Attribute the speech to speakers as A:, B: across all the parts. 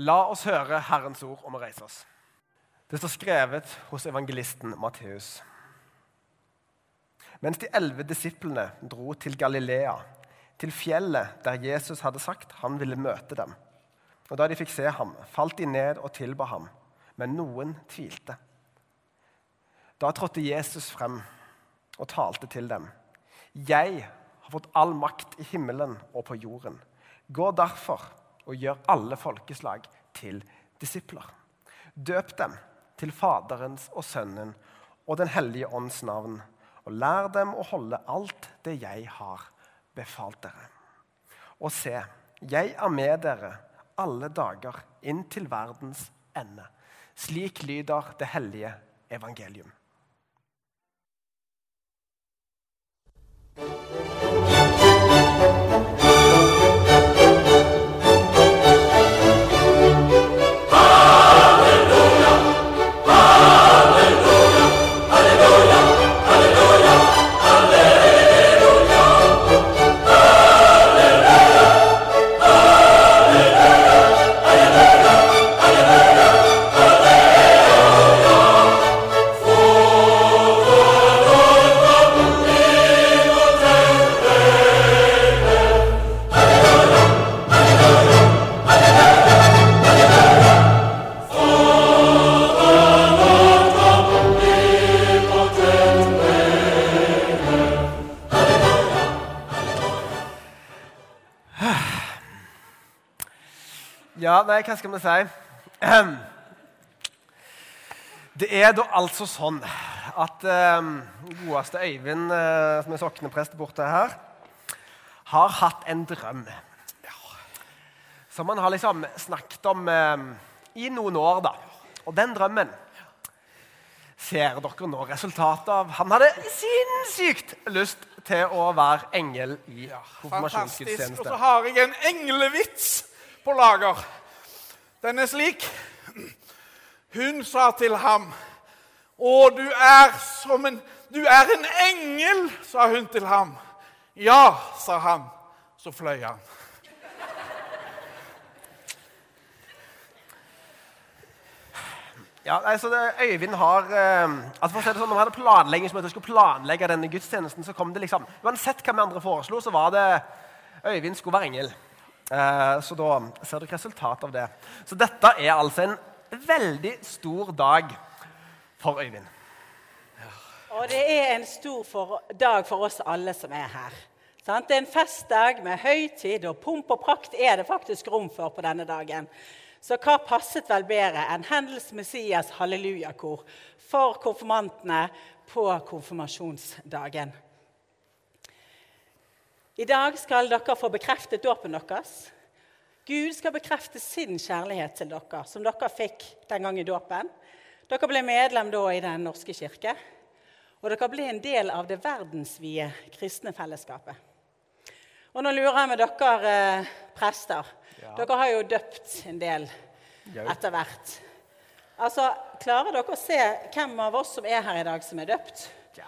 A: La oss høre Herrens ord om å reise oss. Det står skrevet hos evangelisten Matteus. Mens de elleve disiplene dro til Galilea, til fjellet der Jesus hadde sagt han ville møte dem. Og Da de fikk se ham, falt de ned og tilba ham, men noen tvilte. Da trådte Jesus frem og talte til dem. Jeg har fått all makt i himmelen og på jorden. Gå derfor og gjør alle folkeslag til disipler. Døp dem til Faderens og Sønnen og Den hellige ånds navn, og lær dem å holde alt det jeg har befalt dere. Og se, jeg er med dere alle dager inn til verdens ende. Slik lyder det hellige evangelium. Ja, nei, hva skal vi si? Det er da altså sånn at um, godeste Øyvind, uh, som er sokneprest borte her, har hatt en drøm. Som han har liksom snakket om um, i noen år, da. Og den drømmen ser dere nå resultatet av. Han hadde sinnssykt lyst til å være engel i
B: konfirmasjonsgudstjeneste. Og så har jeg en englevits på lager. Den er slik. Hun sa til ham, 'Å, du er som en Du er en engel', sa hun til ham. 'Ja', sa han. Så fløy han.
A: Ja, altså Øyvind har eh, altså for å si det sånn, Når vi hadde planlegging at vi skulle planlegge denne gudstjenesten, så kom det liksom Uansett hva vi andre foreslo, så var det Øyvind skulle være engel. Eh, så da ser dere resultatet av det. Så dette er altså en veldig stor dag for Øyvind.
C: Og det er en stor for, dag for oss alle som er her. Sant? Det er en festdag med høytid, og pomp og prakt er det faktisk rom for på denne dagen. Så hva passet vel bedre enn Hendels Messias hallelujakor for konfirmantene på konfirmasjonsdagen? I dag skal dere få bekreftet dåpen deres. Gud skal bekrefte sin kjærlighet til dere, som dere fikk den gang i dåpen. Dere ble medlem da i Den norske kirke, og dere ble en del av det verdensvide kristne fellesskapet. Og nå lurer jeg med dere eh, prester. Dere har jo døpt en del etter hvert. Altså, Klarer dere å se hvem av oss som er her i dag, som er døpt? Ja,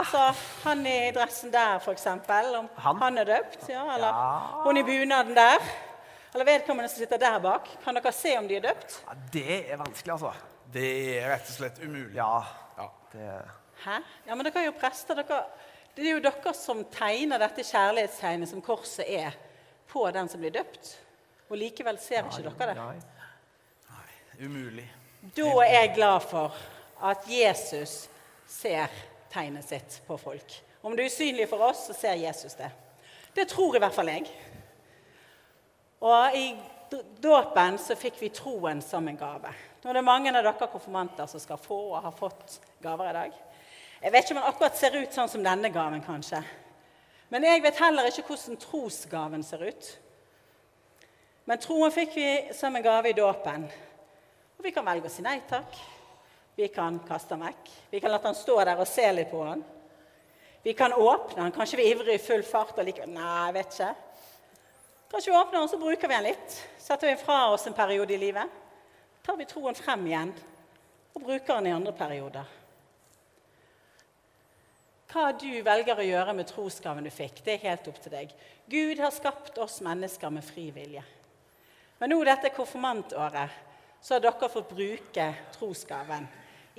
C: altså, Han i dressen der, for eksempel. Om
A: Han?
C: han, er døpt? Ja, eller
A: Ja.
C: hun i bunaden der? Eller vedkommende som sitter der bak. Kan dere se om de er døpt?
A: Ja, det er vanskelig, altså.
B: Det er rett og slett umulig.
A: Ja,
B: Ja.
A: det,
C: Hæ? Ja, men dere er jo prester. Dere, det er jo dere som tegner dette kjærlighetstegnet som korset er, på den som blir døpt. Og likevel ser ikke dere det.
A: Nei.
B: Umulig.
C: Da er jeg glad for at Jesus ser tegnet sitt på folk. Om det er usynlig for oss, så ser Jesus det. Det tror i hvert fall jeg. Og i dåpen så fikk vi troen som en gave. Nå er det mange av dere konfirmanter som skal få og har fått gaver i dag. Jeg vet ikke om den akkurat ser ut sånn som denne gaven, kanskje. Men jeg vet heller ikke hvordan trosgaven ser ut. Men troen fikk vi som en gave i dåpen. Og vi kan velge å si nei takk. Vi kan kaste den vekk. Vi kan la den stå der og se litt på den. Vi kan åpne den. Kanskje vi ivrer i full fart og likevel Nei, jeg vet ikke. Kanskje vi åpner den, så bruker vi den litt. Setter vi fra oss en periode i livet. tar vi troen frem igjen og bruker den i andre perioder. Hva du velger å gjøre med trosgaven du fikk, det er helt opp til deg. Gud har skapt oss mennesker med fri vilje. Men nå dette konfirmantåret så har dere fått bruke trosgaven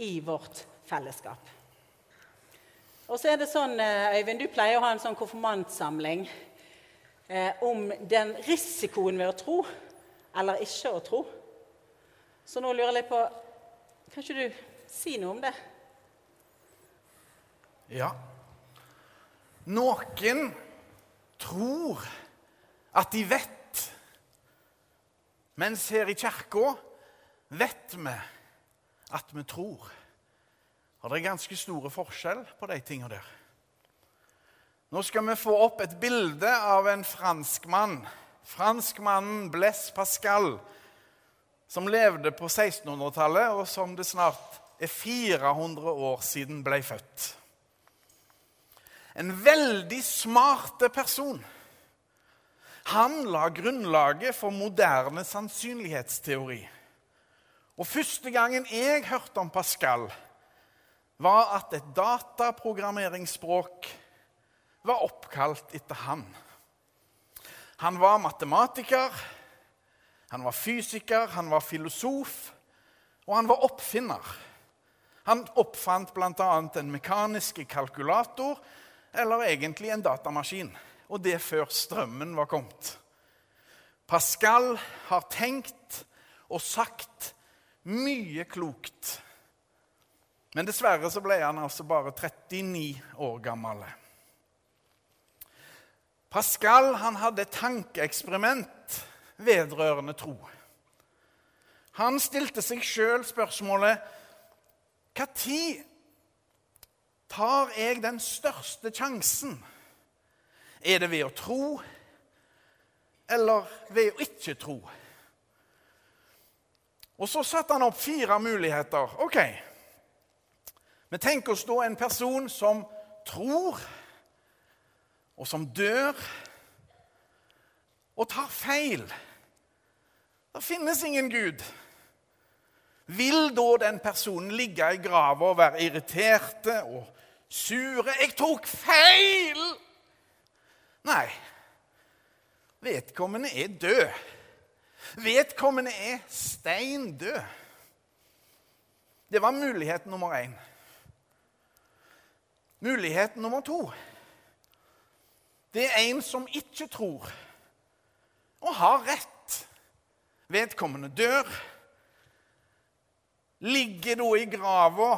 C: i vårt fellesskap. Og så er det sånn, eh, Øyvind, Du pleier å ha en sånn konfirmantsamling eh, om den risikoen ved å tro eller ikke å tro. Så nå lurer jeg på Kan ikke du si noe om det?
B: Ja. Noen tror at de vet, mens her i kirka vet vi at vi tror. Og det er ganske store forskjell på de tingene der. Nå skal vi få opp et bilde av en franskmann. Franskmannen Blaise Pascal, som levde på 1600-tallet, og som det snart er 400 år siden ble født. En veldig smart person. Han la grunnlaget for moderne sannsynlighetsteori. Og Første gangen jeg hørte om Pascal, var at et dataprogrammeringsspråk var oppkalt etter han. Han var matematiker, han var fysiker, han var filosof, og han var oppfinner. Han oppfant bl.a. en mekanisk kalkulator, eller egentlig en datamaskin. Og det før strømmen var kommet. Pascal har tenkt og sagt mye klokt men dessverre så ble han altså bare 39 år gammel. Pascal han hadde et tankeeksperiment vedrørende tro. Han stilte seg sjøl spørsmålet Når tar jeg den største sjansen? Er det ved å tro eller ved å ikke tro? Og så satte han opp fire muligheter. Ok, vi tenker oss da en person som tror, og som dør, og tar feil. Det finnes ingen Gud. Vil da den personen ligge i grava og være irriterte og sure? 'Jeg tok feil!' Nei. Vedkommende er død. Vedkommende er steindød. Det var mulighet nummer én. Mulighet nummer to det er en som ikke tror, og har rett. Vedkommende dør, ligger da i grava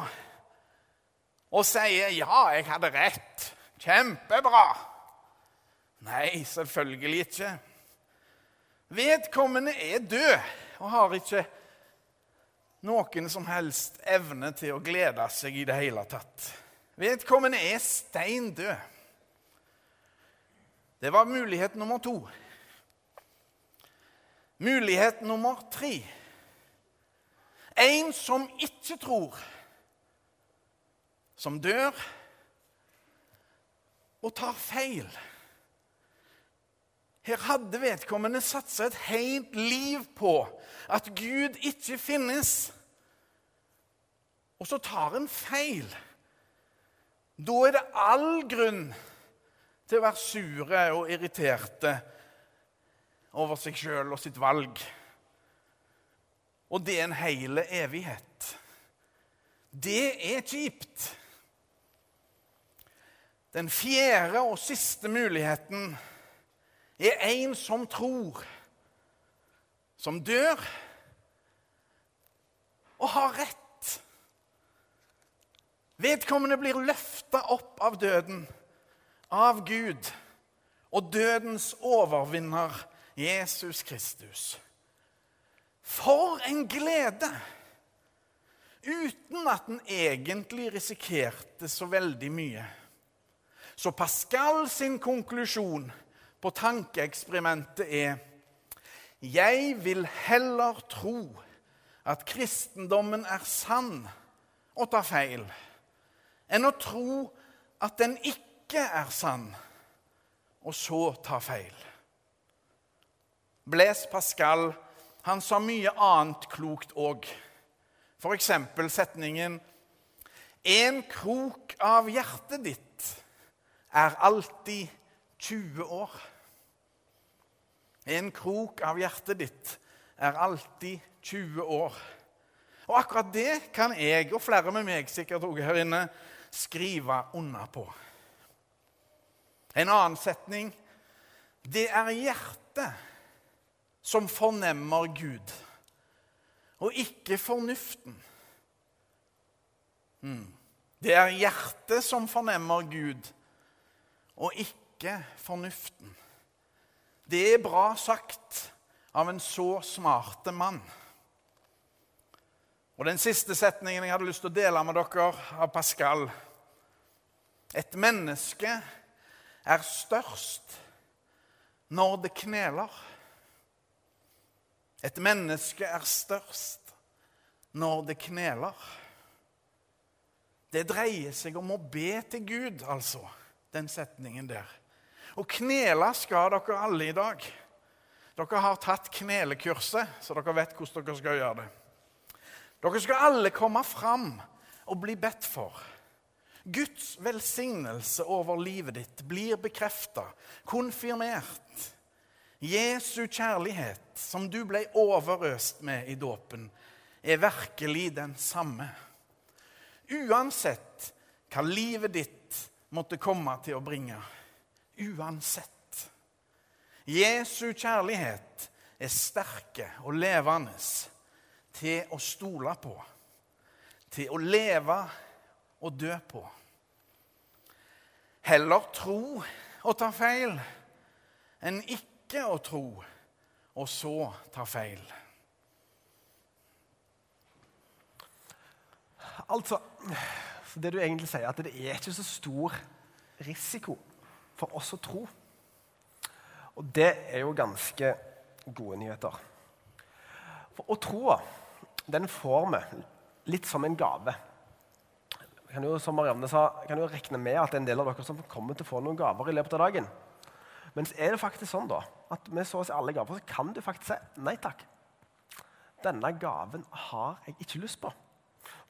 B: og sier 'ja, jeg hadde rett'. Kjempebra. Nei, selvfølgelig ikke. Vedkommende er død og har ikke noen som helst evne til å glede seg i det hele tatt. Vedkommende er stein død. Det var mulighet nummer to. Mulighet nummer tre. En som ikke tror, som dør og tar feil. Her hadde vedkommende satsa et helt liv på at Gud ikke finnes. Og så tar en feil. Da er det all grunn til å være sure og irriterte over seg sjøl og sitt valg. Og det er en hel evighet. Det er kjipt. Den fjerde og siste muligheten er en som tror, som dør og har rett. Vedkommende blir løfta opp av døden, av Gud og dødens overvinner, Jesus Kristus. For en glede! Uten at en egentlig risikerte så veldig mye. Så Pascal sin konklusjon på tankeeksperimentet er Jeg vil heller tro at kristendommen er sann og tar feil enn å tro at den ikke er sann, og så ta feil. Blaise Pascal han sa mye annet klokt òg. F.eks. setningen 'En krok av hjertet ditt er alltid 20 år'. En krok av hjertet ditt er alltid 20 år. Og akkurat det kan jeg og flere med meg sikkert òg her inne skrive under på. En annen setning det er hjertet som fornemmer Gud, og ikke fornuften. Mm. Det er hjertet som fornemmer Gud, og ikke fornuften. Det er bra sagt av en så smarte mann. Og Den siste setningen jeg hadde lyst til å dele med dere, av Pascal. Et menneske er størst når det kneler. Et menneske er størst når det kneler. Det dreier seg om å be til Gud, altså, den setningen der. Og knele skal dere alle i dag. Dere har tatt knelekurset, så dere vet hvordan dere skal gjøre det. Dere skal alle komme fram og bli bedt for. Guds velsignelse over livet ditt blir bekrefta, konfirmert. Jesu kjærlighet, som du ble overøst med i dåpen, er virkelig den samme. Uansett hva livet ditt måtte komme til å bringe. Uansett. Jesu kjærlighet er sterke og levende til å stole på, til å leve og dø på. Heller tro og ta feil enn ikke å tro og så ta feil.
A: Altså, Det du egentlig sier, at det er ikke så stor risiko for oss å tro. Og det er jo ganske gode nyheter. For å tro den får vi litt som en gave. Kan jo, som Marianne sa, kan jo regne med at det er en del av dere som kommer til å få noen gaver i løpet av dagen. Men er det faktisk sånn da, at med så si alle gaver så kan du faktisk si nei takk. Denne gaven har jeg ikke lyst på.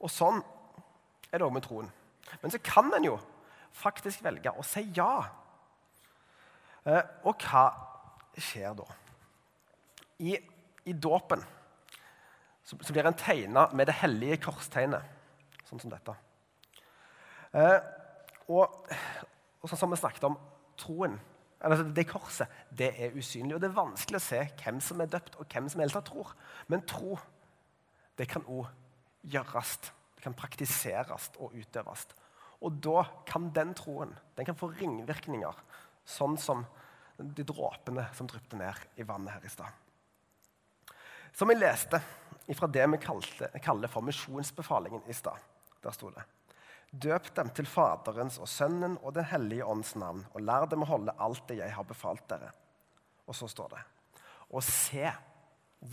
A: Og sånn er det òg med troen. Men så kan en jo faktisk velge å si ja. Eh, og hva skjer da? I, i dåpen så blir en tegna med det hellige korstegnet, sånn som dette. Eh, og, og, sånn som vi snakket om, troen altså Det korset det er usynlig. og Det er vanskelig å se hvem som er døpt, og hvem som helt tror. Men tro det kan òg gjøres. Det kan praktiseres og utøves. Og da kan den troen den kan få ringvirkninger, sånn som de dråpene som dryppet ned i vannet her i stad. Som jeg leste fra det vi kaller for misjonsbefalingen i stad. Der sto det Døp dem til Faderens og Sønnen og Den hellige ånds navn, og lær dem å holde alt det jeg har befalt dere. Og så står det Og se,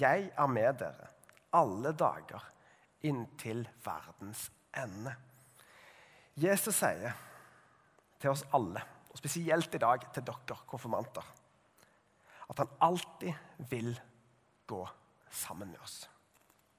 A: jeg er med dere alle dager inntil verdens ende. Jesus sier til oss alle, og spesielt i dag til dere konfirmanter, at han alltid vil gå sammen med oss.